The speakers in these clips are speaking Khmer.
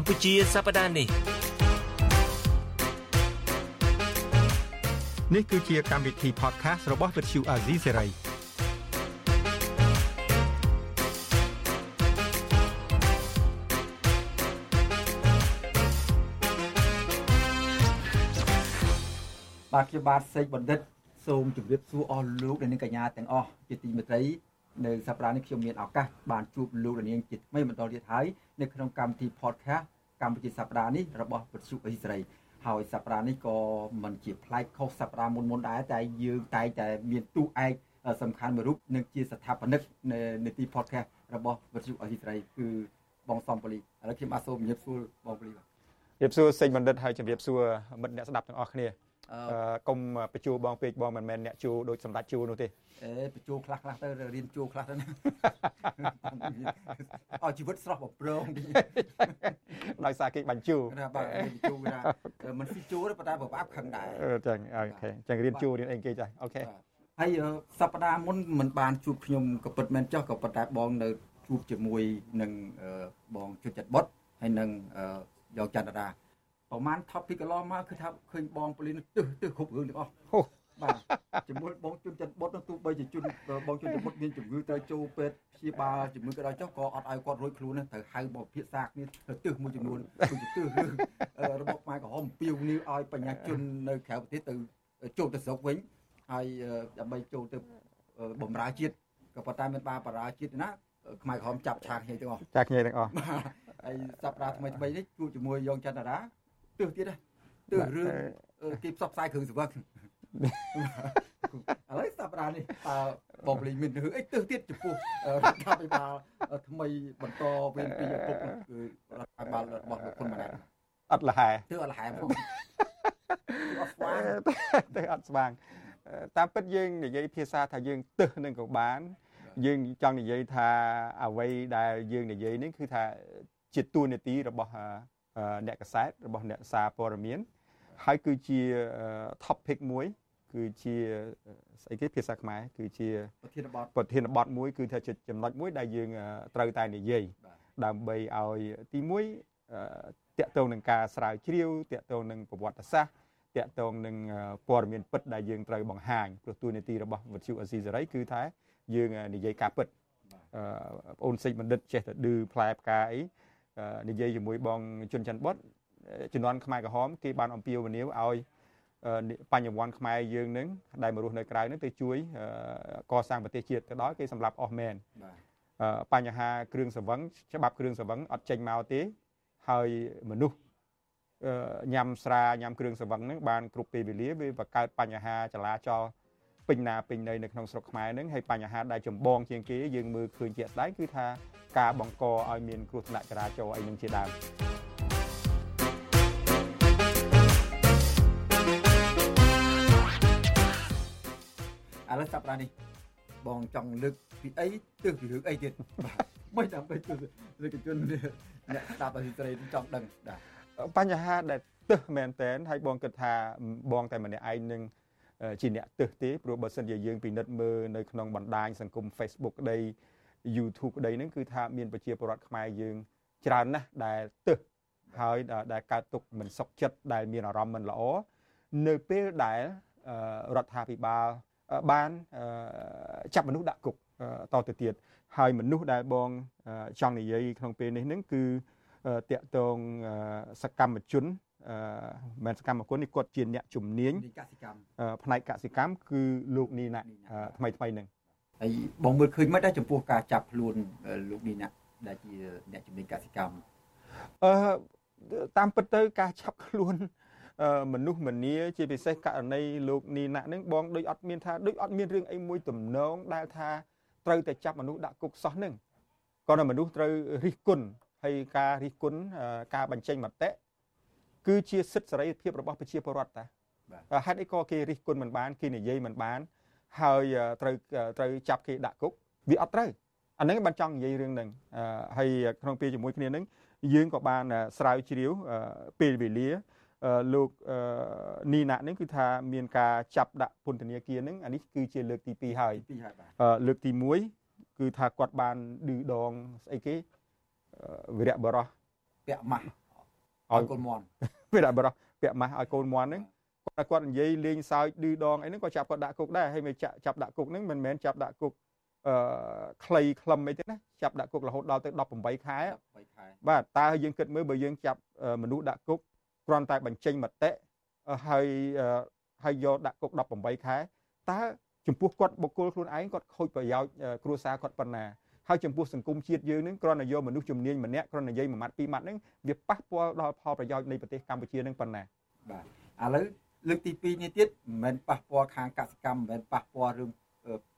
កម្ពុជាសប្តាហ៍នេះនេះគឺជាកម្មវិធី podcast របស់ Vuthu Azizi Serai បាទខ្ញុំបាទសេកបណ្ឌិតសូមជម្រាបសួរអស់លោកអ្នកនាងកញ្ញាទាំងអស់ជាទីមេត្រីនៅសប្តាហ៍នេះខ្ញុំមានឱកាសបានជួបលោកអ្នកនាងជាថ្មីបន្តទៀតហើយនៅក្នុងកម្មវិធី podcast កម្ពុជាសប្តាហ៍នេះរបស់វិទ្យុអេស្រីហើយសប្តាហ៍នេះក៏មិនជាប្លែកខុសសប្តាហ៍មុនមុនដែរតែយើងតែតែមានទូឯកសំខាន់មួយរូបនិងជាស្ថាបនិកនៃនីតិ podcast របស់វិទ្យុអេស្រីគឺបងសំប៉ូលីឥឡូវខ្ញុំបាទសូមជម្រាបសួរបងប៉ូលីបាទជម្រាបសួរសេចបណ្ឌិតហើយជម្រាបសួរមិត្តអ្នកស្ដាប់ទាំងអស់គ្នា កុំបញ្ជួបងពេកបងមិនមែនអ្នកជួដូចសម្ដេចជួនោះទេអេបញ្ជួខ្លះខ្លះទៅរៀនជួខ្លះទៅណាអស់ជីវិតស្រស់បំប្រងដោយសារគេបញ្ជួណាបាទបញ្ជួណាមិនស៊ីជួទេប៉ុន្តែប្របាប់ខឹងដែរចឹងអូខេចឹងរៀនជួរៀនអីគេចាអូខេហើយសប្តាហ៍មុនមិនបានជួបខ្ញុំក៏ពិតមែនចុះក៏ប៉ុន្តែបងនៅជួបជាមួយនឹងបងជុតចិត្តបុតហើយនឹងយកចន្ទរា ប្រហែល topic កន្លងមកគឺថាឃើញបងប៉ូលីនទឹះទឹះគ្រប់រឿងទាំងអស់បាទជាមួយបងជុនចិនបុតនោះទោះបីជាជុនបងជុនចិនបុតមានជំងឺត្រូវចូលពេទ្យព្យាបាលជំងឺក៏ដោយចុះក៏អត់ឲ្យគាត់រួចខ្លួនត្រូវហៅមកពិភាក្សាគ្នាទៅទឹះមួយចំនួនទៅទឹះរឿងរបបខ្មែរក្រហមពីវនីឲ្យបញ្ញាជននៅក្រៅប្រទេសទៅចូលទៅស្រុកវិញហើយដើម្បីចូលទៅបំរើជាតិក៏ប៉ុន្តែមានបាបរាជាតិណាខ្មែរក្រហមចាប់ឆាកគ្នាទាំងអស់ចាប់គ្នាទាំងអស់ហើយសប្តាហ៍ថ្មីថ្មីនេះជួបជាមួយយ៉ងចន្ទរា ទើសទៀតណាទើសរឿងគេផ្សព្វផ្សាយគ្រឿងសង្វឹកឥឡូវសប្តាហ៍នេះតើបងលីមានរឿងអីទើសទៀតចំពោះរដ្ឋាភិបាលថ្មីបន្តវេនពីឪពុកគឺរដ្ឋាភិបាលរបស់លោកហ៊ុនម៉ាណែតអត់លហែទើអត់លហែផងអត់ស្វាងទៅអត់ស្វាងតាមពិតយើងនិយាយភាសាថាយើងទើសនឹងក៏បានយើងចង់និយាយថាអ្វីដែលយើងនិយាយនេះគឺថាជាទួនាទីរបស់ អ្នកកសែតរបស់អ្នកសារព័ត៌មានហើយគឺជា topic មួយ គឺជាស្អីគេភាសាខ្មែរគឺជាប្រធានបទប្រធានបទមួយ គឺថាជាចំណុចមួយដែលយើងត្រូវតែនិយាយដើម្បីឲ្យទី1តកតងនឹងការស្រាវជ្រាវតកតងនឹងប្រវត្តិសាស្ត្រតកតងនឹងព័ត៌មានពិតដែលយើងត្រូវបង្ហាញព្រោះទូនីតិរបស់វិទ្យុអេស៊ីសេរីគឺថាយើងនិយាយការពិតបងអូនសេចបណ្ឌិតចេះតែឌឺផ្លែផ្កាអី និយាយជាមួយបងជុនច័ន្ទបុតជំនាន់ខ្មែរក្រហមគេបានអំពាវនាវឲ្យបញ្ញវន្តខ្មែរយើងនឹងដែលមករស់នៅក្រៅនឹងទៅជួយកសាងប្រទេសជាតិទៅដល់គេសម្លាប់អស់មែនបញ្ហាគ្រឿងសង្វឹងច្បាប់គ្រឿងសង្វឹងអត់ចេញមកទេហើយមនុស្សញ៉ាំស្រាញ៉ាំគ្រឿងសង្វឹងហ្នឹងបានគ្រប់ពេលវេលាវាបង្កើតបញ្ហាចលាចល ពេញណាពេញណីនៅក្នុងស្រុកខ្មែរហ្នឹងហើយបញ្ហាដែលចម្បងជាងគេយើងមើលឃើញជាក់ស្ដែងគឺថាការបង្កឲ្យមានគ្រោះថ្នាក់ចរាចរណ៍អីនឹងជាដើមឥឡូវសប្តាហ៍នេះបងចង់លើកពីអីទើសពីរឿងអីទៀតបាទមិនដើម្បីទើសលើកជនអ្នកស្ដាប់អសិត្រីចង់ដឹងបាទបញ្ហាដែលទើសមែនតែនហើយបងគិតថាបងតែម្នាក់ឯងនឹង ជាអ្នកទើសទេព្រោះបើសិនជាយើងពិនិត្យមើលនៅក្នុងបណ្ដាញសង្គម Facebook ក្តី YouTube ក្តីហ្នឹងគឺថាមានប្រជាពលរដ្ឋខ្មែរយើងច្រើនណាស់ដែលទើសហើយដែលកើតទុកមិនសុខចិត្តដែលមានអារម្មណ៍មិនល្អនៅពេលដែលរដ្ឋាភិបាលបានចាប់មនុស្សដាក់គុកតទៅទៀតហើយមនុស្សដែលបងចង់និយាយក្នុងពេលនេះហ្នឹងគឺតាក់ទងសកម្មជន អឺមិនសកម្មគុណនេះគាត់ជាអ្នកជំនាញកសិកម្មផ្នែកកសិកម្មគឺលោកនីណាថ្មីថ្មីនឹងហើយបងមើលឃើញមិនដែរចំពោះការចាប់ខ្លួនលោកនីណាដែលជាអ្នកជំនាញកសិកម្មអឺតាមពិតទៅការចាប់ខ្លួនមនុស្សម្នាជាពិសេសករណីលោកនីណានឹងបងដូចអត់មានថាដូចអត់មានរឿងអីមួយទំនងដែលថាត្រូវតែចាប់មនុស្សដាក់គុកសោះនឹងក៏នៅមនុស្សត្រូវរិះគន់ហើយការរិះគន់ការបញ្ចេញមតិ គឺជាសិទ្ធិសេរីភាពរបស់ប្រជាពលរដ្ឋតាហេតុអីក៏គេរិះគន់មិនបានគេនិយាយមិនបាន ហើយត្រូវត្រូវចាប់គេដាក់គុកវាអត់ត្រូវអាហ្នឹងបានចង់និយាយរឿងហ្នឹងហើយក្នុងពេលជាមួយគ្នាហ្នឹងយើងក៏បានស្រាវជ្រាវពេលវេលាលោកនីណានេះគឺថាមានការចាប់ដាក់ពន្ធនាគារហ្នឹងអានេះគឺជាលើកទី2ហើយលើកទី1គឺថាគាត់បានឌឺដងស្អីគេវិរៈបរោះពាក់ម៉ាស់ ឲ្យកូនមន់ពេលដាក់បរោះពាក់ម៉ាស់ឲ្យកូនមន់ហ្នឹងគាត់គាត់និយាយលេងសើចឌឺដងអីហ្នឹងក៏ចាប់គាត់ដាក់គុកដែរហើយមិនចាក់ចាប់ដាក់គុកហ្នឹងមិនមែនចាប់ដាក់គុកអឺខ្លីខ្លឹមអីទេណាចាប់ដាក់គុករហូតដល់ទៅ18ខែ18ខែបាទតើយើងគិតមើលបើយើងចាប់មនុស្សដាក់គុកគ្រាន់តែបញ្ចេញមតិហើយហើយយកដាក់គុក18ខែតើចំពោះគាត់បុគ្គលខ្លួនឯងគាត់ខូចប្រយោជន៍គ្រួសារគាត់ប៉ុណ្ណា ហើយចំពោះសង្គមជាតិយើងនឹងគ្រាន់តែយកមនុស្សជំនាញម្នាក់គ្រាន់តែនិយាយមួយម៉ាត់ពីរម៉ាត់ហ្នឹងវាប៉ះពាល់ដល់ផលប្រយោជន៍នៃប្រទេសកម្ពុជានឹងប៉ុណ្ណាបាទឥឡូវលើកទី2នេះទៀតមិនមែនប៉ះពាល់ខាងកសិកម្មមិនមែនប៉ះពាល់រឿង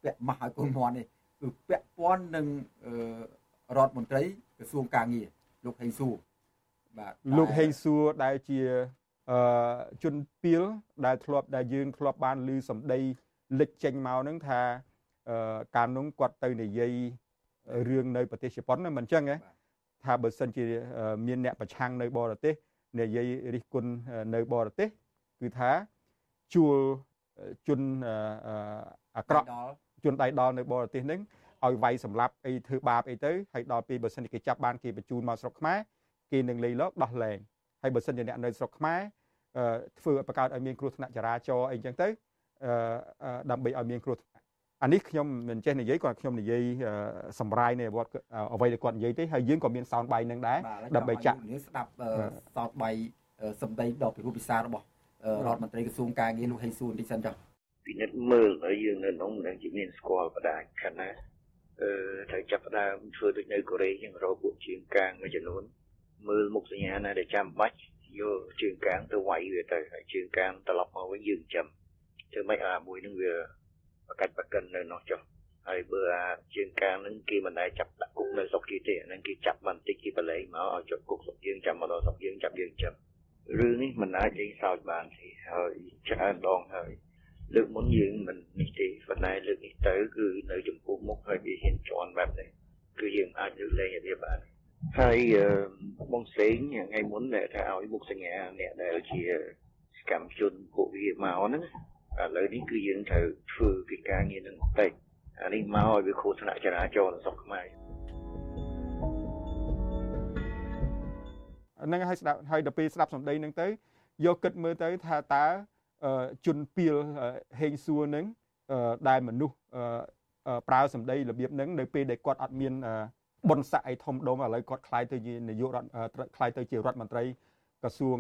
ពាក់ម៉ាស់ឲ្យកូនមន់ទេគឺពាក់ព័ន្ធនឹងរដ្ឋមន្ត្រីក្រសួងកាងារលោកហេងសួរបាទលោកហេងសួរដែលជាអឺជនពីលដែលធ្លាប់ដែលយើងធ្លាប់បានឮសម្ដីលេចចេញមកហ្នឹងថាអឺកាលនោះគាត់ទៅនិយាយ រឿងនៅប្រទេសជប៉ុនមិនអញ្ចឹងទេថាបើសិនជាមានអ្នកប្រឆាំងនៅបរទេសនិយាយរិះគន់នៅបរទេសគឺថាជួលជនអាក្រក់ជនដៃដល់នៅបរទេសហ្នឹងឲ្យវាយសម្លាប់អីធ្វើបាបអីទៅហើយដល់ពេលបើសិនជាគេចាប់បានគេបញ្ជូនមកស្រុកខ្មែរគេនឹងលេីលោកដោះលែងហើយបើសិនជាអ្នកនៅស្រុកខ្មែរធ្វើឲ្យបង្កើតឲ្យមានគ្រោះថ្នាក់ចរាចរណ៍អីចឹងទៅដើម្បីឲ្យមានគ្រោះថ្នាក់ អានេះខ្ញុំមិនចេះនិយាយគាត់ខ្ញុំនិយាយសម្រាយនៃអ្វីអ្វីដែលគាត់និយាយទេហើយយើងក៏មាន sound bite នឹងដែរដើម្បីចាក់ស្ដាប់ sound bite សម្ដីដ៏ពិរោះពិសារបស់រដ្ឋមន្ត្រីក្រសួងការងារលោកហេស៊ូនទីសិនចុះពិនិត្យមើលហើយយើងនៅក្នុងនឹងជាមានស្គាល់បដាខណៈអឺត្រូវចាប់ផ្ដើមធ្វើដូចនៅកូរ៉េចឹងរកពួកជាងកាងមួយចំនួនមើលមុខសញ្ញាណាដែលចាំបាច់យកជើងកាងទៅវាយវាទៅហើយជើងកាងត្រឡប់មកវិញយើងចាំធ្វើម៉េចអាមួយនឹងវា បកាច់បកិននៅនោះចុះហើយបើអាជើងកាងនឹងគេមិនដែលចាប់ដាក់គុកនៅស្រុកគេទេអានឹងគេចាប់បន្តិចគេបលែងមកឲ្យជាប់គុកស្រុកយើងចាំមកដល់ស្រុកយើងចាប់យើងចាំរឿងនេះមិនអាចលេងសើចបានទេហើយច្រើនដងហើយលើកមុនយើងមិននេះទេប៉ុន្តែលើកនេះទៅគឺនៅចំពោះមុខហើយវាហ៊ានជន់បែបនេះគឺយើងអាចលើកលែងវាបានហើយបងសេងថ្ងៃមុនដែលថាឲ្យមុខសញ្ញាអ្នកដែលជាសកម្មជនពួកវាមកហ្នឹង ឥឡូវនេះគឺយើងត្រូវធ្វើកិច្ចការងារនឹងបន្តិចអានេះមកឲ្យវាគ្រោះថ្នាក់ចរាចរណ៍នៅស្រុកខ្មែរហ្នឹងហើយស្ដាប់ហើយដល់ពេលស្ដាប់សម្ដីហ្នឹងទៅយកគិតមើលទៅថាតើជនពីលហេងសួរហ្នឹងដែលមនុស្សប្រើសម្ដីរបៀបហ្នឹងនៅពេលដែលគាត់អត់មានបុណ្យស័ក្តិអីធំដុំឥឡូវគាត់ខ្លាយទៅជានាយករដ្ឋខ្លាយទៅជារដ្ឋមន្ត្រីក្រសួង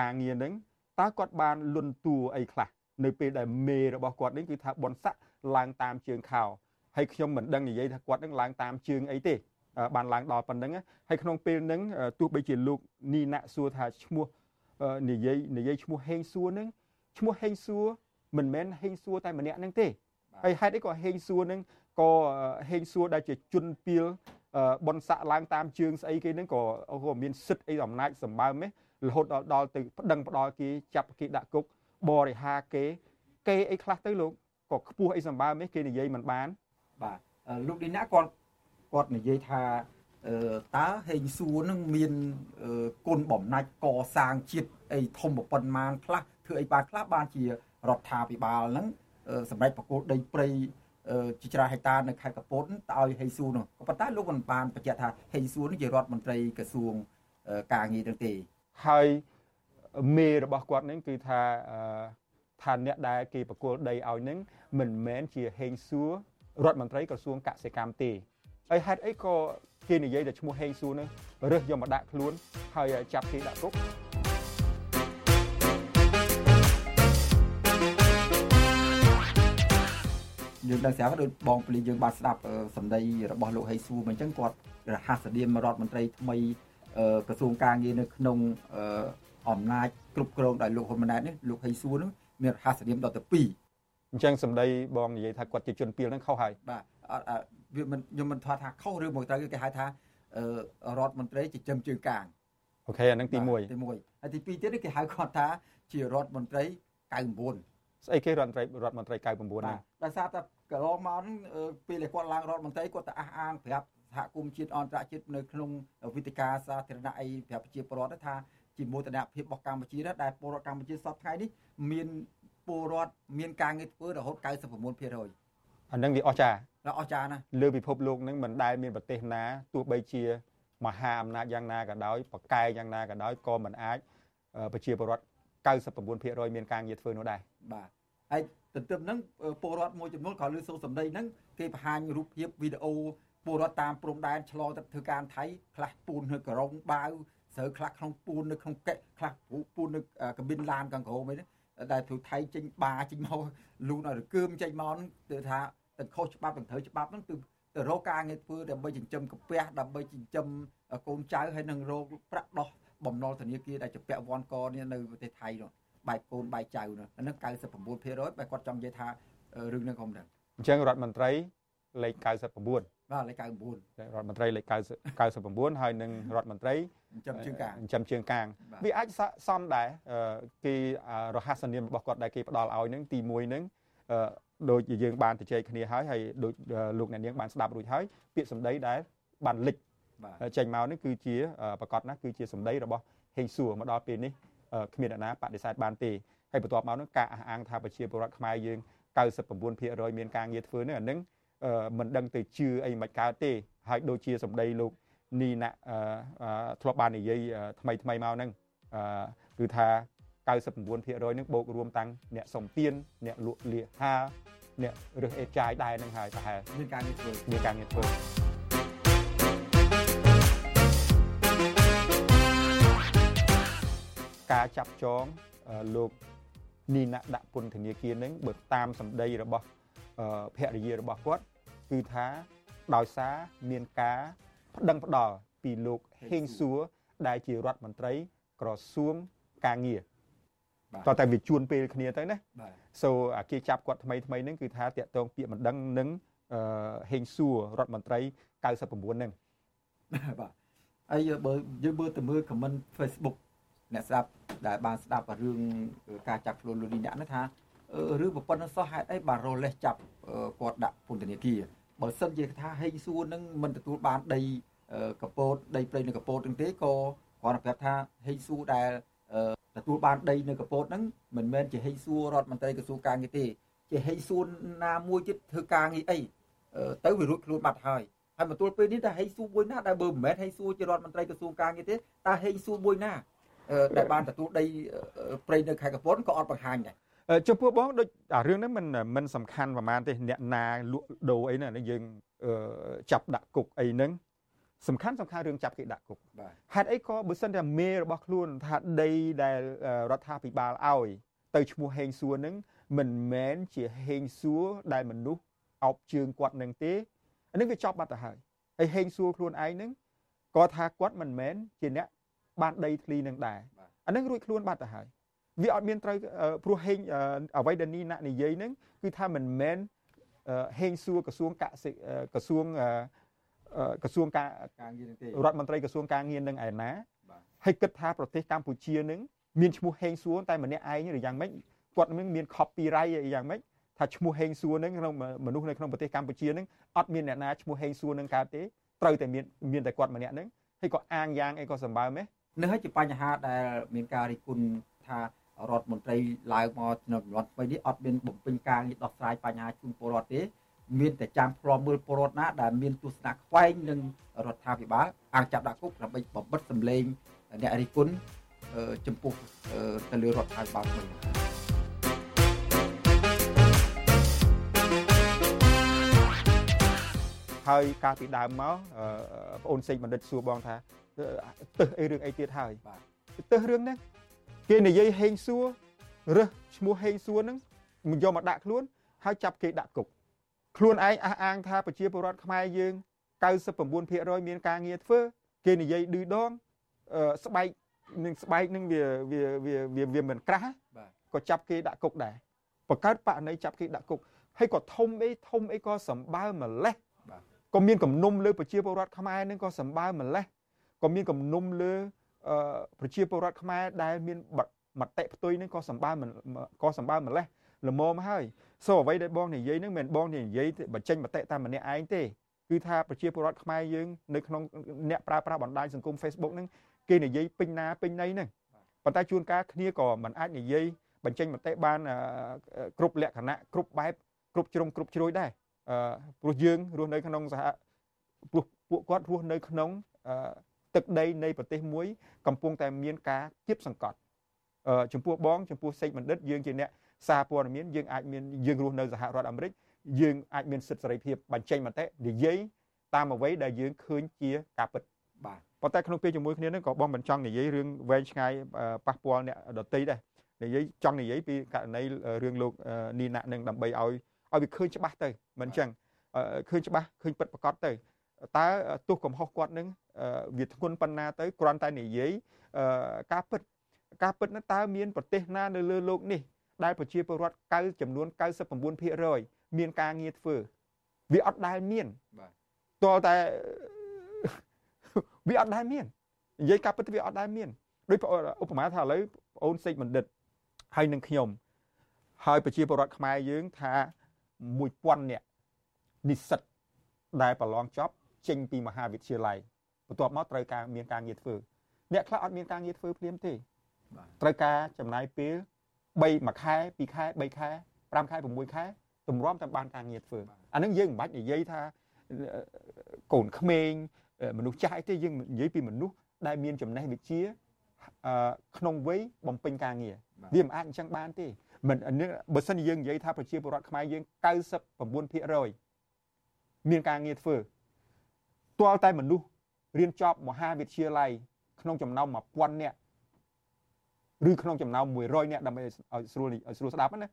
ការងារហ្នឹងតើគាត់បានលុនតួអីខ្លះ នៅពេលដែលមេរបស់គាត់នេះគឺថាបុណ្យស័ក្តិឡើងតាមជើងខោហើយខ្ញុំមិនដឹងនិយាយថាគាត់នឹងឡើងតាមជើងអីទេបានឡើងដល់ប៉ុណ្្នឹងហើយក្នុងពេលហ្នឹងទោះបីជាលោកនីណាក់សួរថាឈ្មោះនិយាយនិយាយឈ្មោះហេងសួរហ្នឹងឈ្មោះហេងសួរមិនមែនហេងសួរតែម្នាក់ហ្នឹងទេហើយហេតុអីក៏ហេងសួរហ្នឹងក៏ហេងសួរដែលជាជនពីលបនស័កឡើងតាមជើងស្អីគេហ្នឹងក៏ក៏មានសិទ្ធិអីអំណាចសម្បើមរហូតដល់ដល់ទៅប្តឹងផ្ដាល់គេចាប់គេដាក់គុក បរិហាគេ គេអីខ្លះទៅលោកក៏ខ្ពស់អីសម្បើមគេនិយាយមិនបានបាទលោកឌីណាគាត់គាត់និយាយថាតើហេងសួរនឹងមានគុណបំណាច់កសាងជាតិអីធំប៉ុន្មានខ្លះធ្វើអីបានខ្លះបានជារដ្ឋាភិបាលហ្នឹងសម្រាប់ប្រគល់ដីព្រៃជាច្រើនហិកតានៅខេត្តកពតទៅឲ្យហេងសួរនោះក៏ប៉ុន្តែលោកមិនបានបញ្ជាក់ថាហេងសួរនេះជារដ្ឋមន្ត្រីក្រសួងការងារនឹងទេហើយ មេរបស់គាត់នឹងគឺថាថាអ្នកដែលគេប្រគល់ដីឲ្យនឹងមិនមែនជាហេងសួររដ្ឋមន្ត្រីក្រសួងកសិកម្មទេហើយហេតុអីក៏គេនិយាយតែឈ្មោះហេងសួរនឹងរើសយកមកដាក់ខ្លួន ហើយចាប់គេដាក់គុកយើងដឹងស្រាប់ដូចបងពលីយើងបានស្ដាប់សម្ដីរបស់លោកហេស៊ូមិនអញ្ចឹងគាត់រហ័សនាមរដ្ឋមន្ត្រីថ្មីក្រសួងការងារនៅក្នុង អំណាចគ្រប់គ្រងដោយលោកហ៊ុនម៉ាណែតនេះលោកហេស៊ូនឹងមានរហ័សនាមដល់ទៅ2អញ្ចឹងសម្ដីបងនិយាយថាគាត់ជាជនពីលនឹងខុសហើយបាទអត់វាមិនខ្ញុំមិនថាថាខុសឬមកត្រូវគេហៅថារដ្ឋមន្ត្រីចិញ្ចឹមជើងកាងអូខេអានឹងទី1ទី1ហើយទី2ទៀតគេហៅគាត់ថាជារដ្ឋមន្ត្រី99ស្អីគេរដ្ឋមន្ត្រីរដ្ឋមន្ត្រី99ហ្នឹងដោយសារតែកន្លងមកហ្នឹងពេលគាត់ឡើងរដ្ឋមន្ត្រីគាត់ទៅអះអាងប្រាប់សហគមន៍ជាតិអន្តរជាតិនៅក្នុងវិទ្យការសាធារណៈអីប្រាប់ប្រជាពលរដ្ឋថា ជាមោទនភាពរបស់កម្ពុជាដែលពលរដ្ឋកម្ពុជាសពថ្ងៃនេះមានពលរដ្ឋមានការងារធ្វើរហូត99%អានឹងវាអស្ចារ្យអស្ចារ្យណាលើពិភពលោកនឹងមិនដែលមានប្រទេសណាទោះបីជាមហាអំណាចយ៉ាងណាក៏ដោយប្រកែកយ៉ាងណាក៏ដោយក៏មិនអាចប្រជាពលរដ្ឋ99%មានការងារធ្វើនោះដែរបាទហើយទន្ទឹមហ្នឹងពលរដ្ឋមួយចំនួនក៏លើសូសម្ដីហ្នឹងគេបង្ហាញរូបភាពវីដេអូពលរដ្ឋតាមព្រំដែនឆ្លងទៅធ្វើការថៃខ្លះពូននៅក្រុងបាវ ស្រូវខ្លះក្នុងពូននៅក្នុងកែខ្លះពូននៅកាប៊ីនឡានខាងក្រោមអីហ្នឹងដែលធ្វើថៃចេញបាចេញមកលូនឲ្យរកើមចេញមកហ្នឹងគឺថាទៅខុសច្បាប់ទៅត្រូវច្បាប់ហ្នឹងគឺទៅរកការងារធ្វើដើម្បីចិញ្ចឹមកាពះដើម្បីចិញ្ចឹមកូនចៅហើយនឹងរកប្រាក់ដោះបំណុលធនាគារដែលជាពាក់វ៉ាន់កនេះនៅប្រទេសថៃនោះបែកកូនបែកចៅនោះហ្នឹង99%បែគាត់ចង់និយាយថារឿងហ្នឹងខ្ញុំដឹងអញ្ចឹងរដ្ឋមន្ត្រីលេខ99បាទលេខ99រដ្ឋមន្ត្រីលេខ99ហើយនឹងរដ្ឋមន្ត្រី ចិញ្ចឹមជើងកាងចិញ្ចឹមជើងកាងវាអាចសមដែរគេរហស្សនាមរបស់គាត់ដែលគេផ្ដល់ឲ្យនឹងទី1នឹងដូចជាយើងបានទៅជែកគ្នាហើយហើយដូចលោកអ្នកនាងបានស្ដាប់រួចហើយពាក្យសម្ដីដែលបានលិចចេញមកនេះគឺជាប្រកាសណាគឺជាសម្ដីរបស់ហេងសួរមកដល់ពេលនេះគ្មានអ្នកណាបដិសេធបានទេហើយបន្ទាប់មកនោះការអះអាងថាប្រជាពលរដ្ឋខ្មែរយើង99%មានការងារធ្វើនេះអានឹងមិនដឹងទៅជឿអីមិនកើតទេហើយដូចជាសម្ដីលោក នីណាធ្លាប់បាននិយាយថ្មីថ្មីមកហ្នឹងគឺថា99%នឹងបូករួមតាំងអ្នកសំទៀនអ្នកលក់លាហាអ្នករើសអេតចាយដែរនឹងហើយប្រហែលមានការងារធ្វើមានការងារធ្វើការចាប់ចងលោកនីណាដាក់ពន្ធនាគារនឹងបើតាមសម្ដីរបស់ភរិយារបស់គាត់គឺថាដោយសារមានការ ប្តឹងផ្ដាល់ពីលោកហេងសួរដែលជារដ្ឋមន្ត្រីក្រសួងការងារតោះតែវាជួនពេលគ្នាទៅណាសូអាគេចាប់គាត់ថ្មីថ្មីហ្នឹងគឺថាតាក់ទងពាក្យមិនដឹងនឹងហេងសួររដ្ឋមន្ត្រី99ហ្នឹងបាទហើយបើយើងមើលទៅមើល comment Facebook អ្នកស្ដាប់ដែលបានស្ដាប់រឿងការចាប់ខ្លួនលោកលីអ្នកនោះថារឿងប្រព័ន្ធសោះហេតុអីបានរលេះចាប់គាត់ដាក់ពន្ធនាគារ បើសិនជាថាហេងសួរនឹងមិនទទួលបានដីកពតដីព្រៃនៅកពតទាំងទេក៏គ្រាន់តែប្រាប់ថាហេងសួរដែលទទួលបានដីនៅកពតហ្នឹងមិនមែនជាហេងសួររដ្ឋមន្ត្រីក្រសួងការងារទេជាហេងសួរណាមួយទៀតធ្វើការងារអីទៅវារួចខ្លួនបាត់ហើយហើយមកទល់ពេលនេះតើហេងសួរមួយណាដែលបើមិនមែនហេងសួរជារដ្ឋមន្ត្រីក្រសួងការងារទេតើហេងសួរមួយណាដែលបានទទួលដីព្រៃនៅខេត្តកពតក៏អត់បង្ហាញដែរ ចំពោះបងដូចអារឿងហ្នឹងមិនមិនសំខាន់ប្រហែលទេអ្នកណាលក់ដូរអីហ្នឹងយើងចាប់ដាក់គុកអីហ្នឹងសំខាន់សំខាន់រឿងចាប់គេដាក់គុកហេតុអីក៏បើសិនតែមេរបស់ខ្លួនថាដីដែលរដ្ឋាភិបាលឲ្យ ទៅឈ្មោះហេងសួរហ្នឹងមិនមែនជាហេងសួរដែលមនុស្សអោបជើងគាត់នឹងទេអានេះវាចប់បាត់ទៅហើយហើយហេងសួរខ្លួនឯងហ្នឹងក៏ថាគាត់មិនមែនជាអ្នកបានដីធ្លីនឹងដែរអានឹងរួចខ្លួនបាត់ទៅហើយ វាអត់មានត្រូវព្រោះហេងអ្វីដែលនីណានិយាយហ្នឹងគឺថាមិនមែនហេងសួរក្រសួងកសិក្រសួងក្រសួងការការងារទេរដ្ឋមន្ត្រីក្រសួងការងារនឹងឯណាហើយគិតថាប្រទេសកម្ពុជានឹងមានឈ្មោះហេងសួរតែម្នាក់ឯងឬយ៉ាងម៉េចគាត់នឹងមាន copyright យ៉ាងម៉េចថាឈ្មោះហេងសួរនឹងក្នុងមនុស្សនៅក្នុងប្រទេសកម្ពុជានឹងអត់មានអ្នកណាឈ្មោះហេងសួរនឹងកើតទេត្រូវតែមានមានតែគាត់ម្នាក់នឹងហើយក៏អាងយ៉ាងអីក៏សម្បើមដែរនេះហើយជាបញ្ហាដែលមានការរិះគន់ថា រដ្ឋមន្ត្រីឡើងមកក្នុងចំនួនថ្មីនេះអត់មានបំពេញការងារដោះស្រាយបញ្ហាជូនពលរដ្ឋទេ មានតែចាំផ្លំមើលពលរដ្ឋណាដែលមានទស្សនៈខ្វែងនឹងរដ្ឋាភិបាលអាចចាប់ដាក់គុកដើម្បីបំបិតសម្លេងអ្នករិះគន់ចំពោះទៅលើរដ្ឋាភិបាលថ្មីហើយកាលពីដើមមកបងអូនសេងបណ្ឌិតសួរបងថាទឹះអីរឿងអីទៀតហើយបាទទឹះរឿងហ្នឹង គេនិយាយហេងសួររើសឈ្មោះហេងសួរហ្នឹងមកយកមកដាក់ខ្លួនហើយចាប់គេដាក់គុកខ្លួនឯងអះអាងថាប្រជាពលរដ្ឋខ្មែរយើង99%មានការងារធ្វើគេនិយាយឌឺដងស្បែកនឹងស្បែកនឹងវាវាវាវាមិនក្រាស់ក៏ចាប់គេដាក់គុកដែរបង្កើតបកណីចាប់គេដាក់គុកហើយក៏ធំអីធំអីក៏សម្បើម្លេះក៏មានគំនុំលើប្រជាពលរដ្ឋខ្មែរនឹងក៏សម្បើម្លេះក៏មានគំនុំលើ ប្រជាពលរដ្ឋខ្មែរដែលមានមតិផ្ទុយនឹងក៏សម្បើក៏សម្បើម្លេះល្មមហើយសូអ្វីដែលបងនិយាយហ្នឹងមិនបងនិយាយបញ្ចេញមតិតាមម្នាក់ឯងទេគឺថាប្រជាពលរដ្ឋខ្មែរយើងនៅក្នុងអ្នកប្រើប្រាស់បណ្ដាញសង្គម Facebook ហ្នឹងគេនិយាយពេញណាពេញណីហ្នឹងប៉ុន្តែជួនកាលគ្នាក៏មិនអាចនិយាយបញ្ចេញមតិបានគ្រប់លក្ខណៈគ្រប់បែបគ្រប់ជ្រុងគ្រប់ជ្រោយដែរព្រោះយើងរស់នៅក្នុងសហព្រោះពួកគាត់រស់នៅក្នុង ទឹកដីនៃប្រទេសមួយកំពុងតែមានការគៀបសង្កត់ចំពោះបងចំពោះសេចបណ្ឌិតយើងជាអ្នកសារព័ត៌មានយើងអាចមានយើងរស់នៅសហរដ្ឋអាមេរិកយើងអាចមានសិទ្ធិសេរីភាពបញ្ចេញមតិនិយាយតាមអ្វីដែលយើងឃើញជាការពិតបាទប៉ុន្តែក្នុងពេលជាមួយគ្នានឹងក៏បងមិនចង់និយាយរឿងវែងឆ្ងាយប៉ះពាល់អ្នកដតីដែរនិយាយចង់និយាយពីករណីរឿងលោកនីណានឹងដើម្បីឲ្យឲ្យវាឃើញច្បាស់ទៅមិនអញ្ចឹងឃើញច្បាស់ឃើញពិតប្រកបទៅ តើទោះកំហុសគាត់នឹងវាធ្ងន់ប៉ុណ្ណាទៅគ្រាន់តែនិយាយការពិតការពិតនោះតើមានប្រទេសណានៅលើโลกនេះដែលប្រជាពលរដ្ឋកៅចំនួន99%មានការងារធ្វើវាអត់ដែលមានបាទតើតែវាអត់ដែលមាននិយាយការពិតវាអត់ដែលមានដូចឧបមាថាឥឡូវបងអូនសេចបណ្ឌិតហើយនឹងខ្ញុំហើយប្រជាពលរដ្ឋខ្មែរយើងថា1000នាក់និស្សិតដែលប្រឡងចប់ ចេញពីមហាវិទ្យាល័យបន្ទាប់មកត្រូវការមានការងារធ្វើអ្នកខ្លះអត់មានការងារធ្វើភ្លាមទេត្រូវការចំណាយពេល3មួយខែ2ខែ3ខែ5ខែ6ខែទម្រាំតែបានការងារធ្វើអានឹងយើងមិនបាច់និយាយថាកូនក្មេងមនុស្សចាស់អីទេយើងនិយាយពីមនុស្សដែលមានចំណេះវិជ្ជាក្នុងវ័យបំពេញការងារវាមិនអាចអញ្ចឹងបានទេមិនបើសិនយើងនិយាយថាប្រជាពលរដ្ឋខ្មែរយើង99%មានការងារធ្វើ ទាល់តែមនុស្សរៀនចប់មហាវិទ្យាល័យក្នុងចំណោម1000នាក់ឬក្នុងចំណោម100នាក់ដើម្បីឲ្យស្រួលឲ្យស្រួលស្ដាប់ណា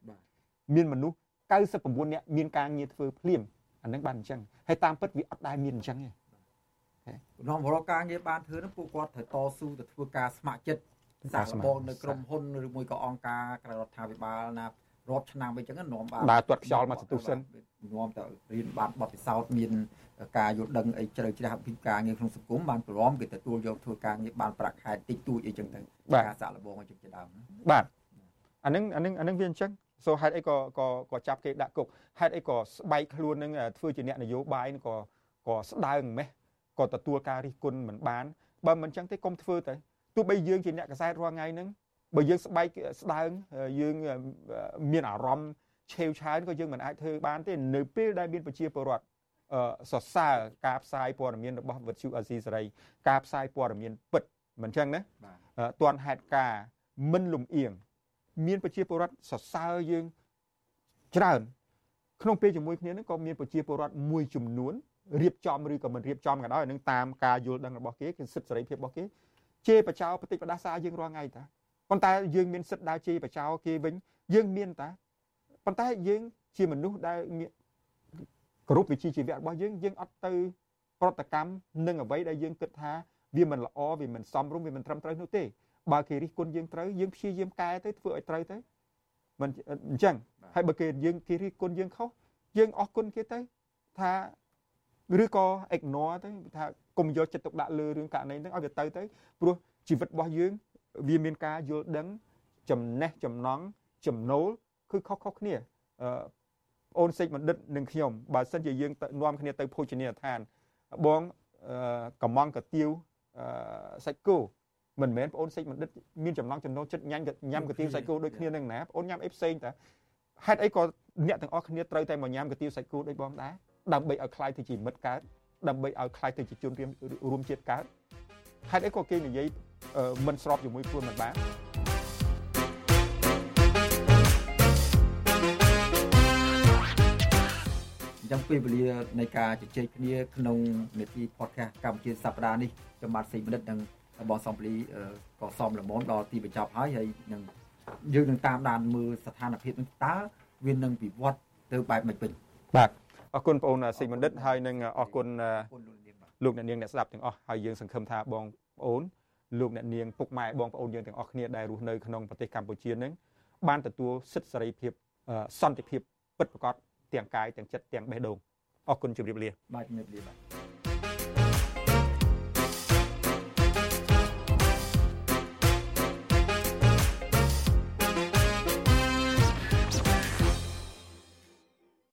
មានមនុស្ស99នាក់មានការងារធ្វើភ្លាមអានឹងបានអញ្ចឹងហើយតាមពិតវាអត់ដែលមានអញ្ចឹងទេក្នុងរកការងារបានធ្វើនោះពួកគាត់ត្រូវតស៊ូទៅធ្វើការស្ម័គ្រចិត្តសាកល្បងនៅក្រុមហ៊ុនឬមួយក៏អង្គការក្រៅរដ្ឋាភិបាលណា រាប់ឆ្នាំអីចឹងនាំបានដើរទាត់ខ្យល់មកសន្ទុះសិននាំទៅរៀនបានបទពិសោធន៍មានការយល់ដឹងអីជ្រៅជ្រះពីការងារក្នុងសង្គមបានព្រមគេទទួលយកធ្វើការងារបានប្រាក់ខែតិចតួចអីចឹងទៅការសាក់លបងអញ្ចឹងជាដើមបាទអានឹងអានឹងអានឹងវាអញ្ចឹងសូហេតុអីក៏ក៏ក៏ចាប់គេដាក់គុកហេតុអីក៏ស្បែកខ្លួននឹងធ្វើជាអ្នកនយោបាយក៏ក៏ស្ដើងម៉េះក៏ទទួលការរិះគន់មិនបានបើមិនអញ្ចឹងទេកុំធ្វើទៅទោះបីយើងជាអ្នកកសែតរាល់ថ្ងៃហ្នឹង បើយើងស្បែកស្ដើងយើងមានអារម្មណ៍ឆេវឆាវក៏យើងមិនអាចធ្វើបានទេនៅពេលដែលមានប្រជាពលរដ្ឋសរសើរការផ្សាយព័ត៌មានរបស់វិទ្យុអាស៊ីសេរីការផ្សាយព័ត៌មានពិតមិនចឹងណាទាន់ហេតុការមិនលំអៀងមានប្រជាពលរដ្ឋសរសើរយើងច្រើនក្នុងពេលជាមួយគ្នានឹងក៏មានប្រជាពលរដ្ឋមួយចំនួនរៀបចំឬក៏មិនរៀបចំក៏ដោយនឹងតាមការយល់ដឹងរបស់គេគឺសិទ្ធិសេរីភាពរបស់គេជេរបចោបតិបដាសាយើងរាល់ថ្ងៃតា ប៉ុន្តែយើងមានសិទ្ធិដើរជេរបចោគេវិញយើងមានតាប៉ុន្តែយើងជាមនុស្សដែលគ្រប់វិជ្ជាជីវៈរបស់យើងយើងអត់ទៅប្រតិកម្មនឹងអ្វីដែលយើងគិតថាវាមិនល្អវាមិនសមរម្យវាមិនត្រឹមត្រូវនោះទេបើគេរិះគន់យើងត្រូវយើងព្យាយាមកែទៅធ្វើឲ្យត្រូវទៅមិនអញ្ចឹងហើយបើគេយើងគេរិះគន់យើងខុសយើងអរគុណគេទៅថាឬក៏ ignore ទៅថាកុំយកចិត្តទុកដាក់លើរឿងករណីហ្នឹងឲ្យវាទៅទៅព្រោះជីវិតរបស់យើង វាមានការយល់ដឹងចំណេះចំណង់ចំណូលគឺខុសៗគ្នាអឺអូនសេចបណ្ឌិតនិងខ្ញុំបើសិនជាយើងនាំគ្នាទៅភោជនីយដ្ឋានបងកំងកាទៀវសាច់គោមិនមែនបងអូនសេចបណ្ឌិតមានចំណង់ចំណូលចិត្តញ៉ាំញ៉ាំកាទៀវសាច់គោដូចគ្នានឹងណាបងអូនញ៉ាំអីផ្សេងតាហេតុអីក៏អ្នកទាំងអស់គ្នាត្រូវតែមកញ៉ាំកាទៀវសាច់គោដូចបងដែរដើម្បីឲ្យคล้ายទៅជាមិត្តកើតដើម្បីឲ្យคล้ายទៅជាជនរួមជាតិកើតហេតុអីក៏គេនិយាយ មិនស្របជាមួយខ្លួនមិនបានចឹងពេលវេលានៃការជជែកគ្នាក្នុងនេតិ podcast កម្ពុជាសប្តាហ៍នេះខ្ញុំបាទសេមិនិតនិងបងសំពលីក៏សមលមនដល់ទីបញ្ចប់ហើយហើយនឹងយើងនឹងតាមដានមើលស្ថានភាពនឹងតើវានឹងវិវត្តទៅបែបម៉េចវិញបាទអរគុណបងអូនសេមិនិតហើយនឹងអរគុណលោកអ្នកនាងអ្នកស្ដាប់ទាំងអស់ហើយយើងសង្ឃឹមថាបងប្អូន លោកអ្នកនាងពុកម៉ែបងប្អូនយើងទាំងអស់គ្នាដែលរស់នៅក្នុងប្រទេសកម្ពុជានឹងបានទទួលសិទ្ធិសេរីភាពសន្តិភាពពិតប្រាកដទាំងកាយទាំងចិត្តទាំងបេះដូងអរគុណជម្រាបលាបាទជម្រាបលាបាទ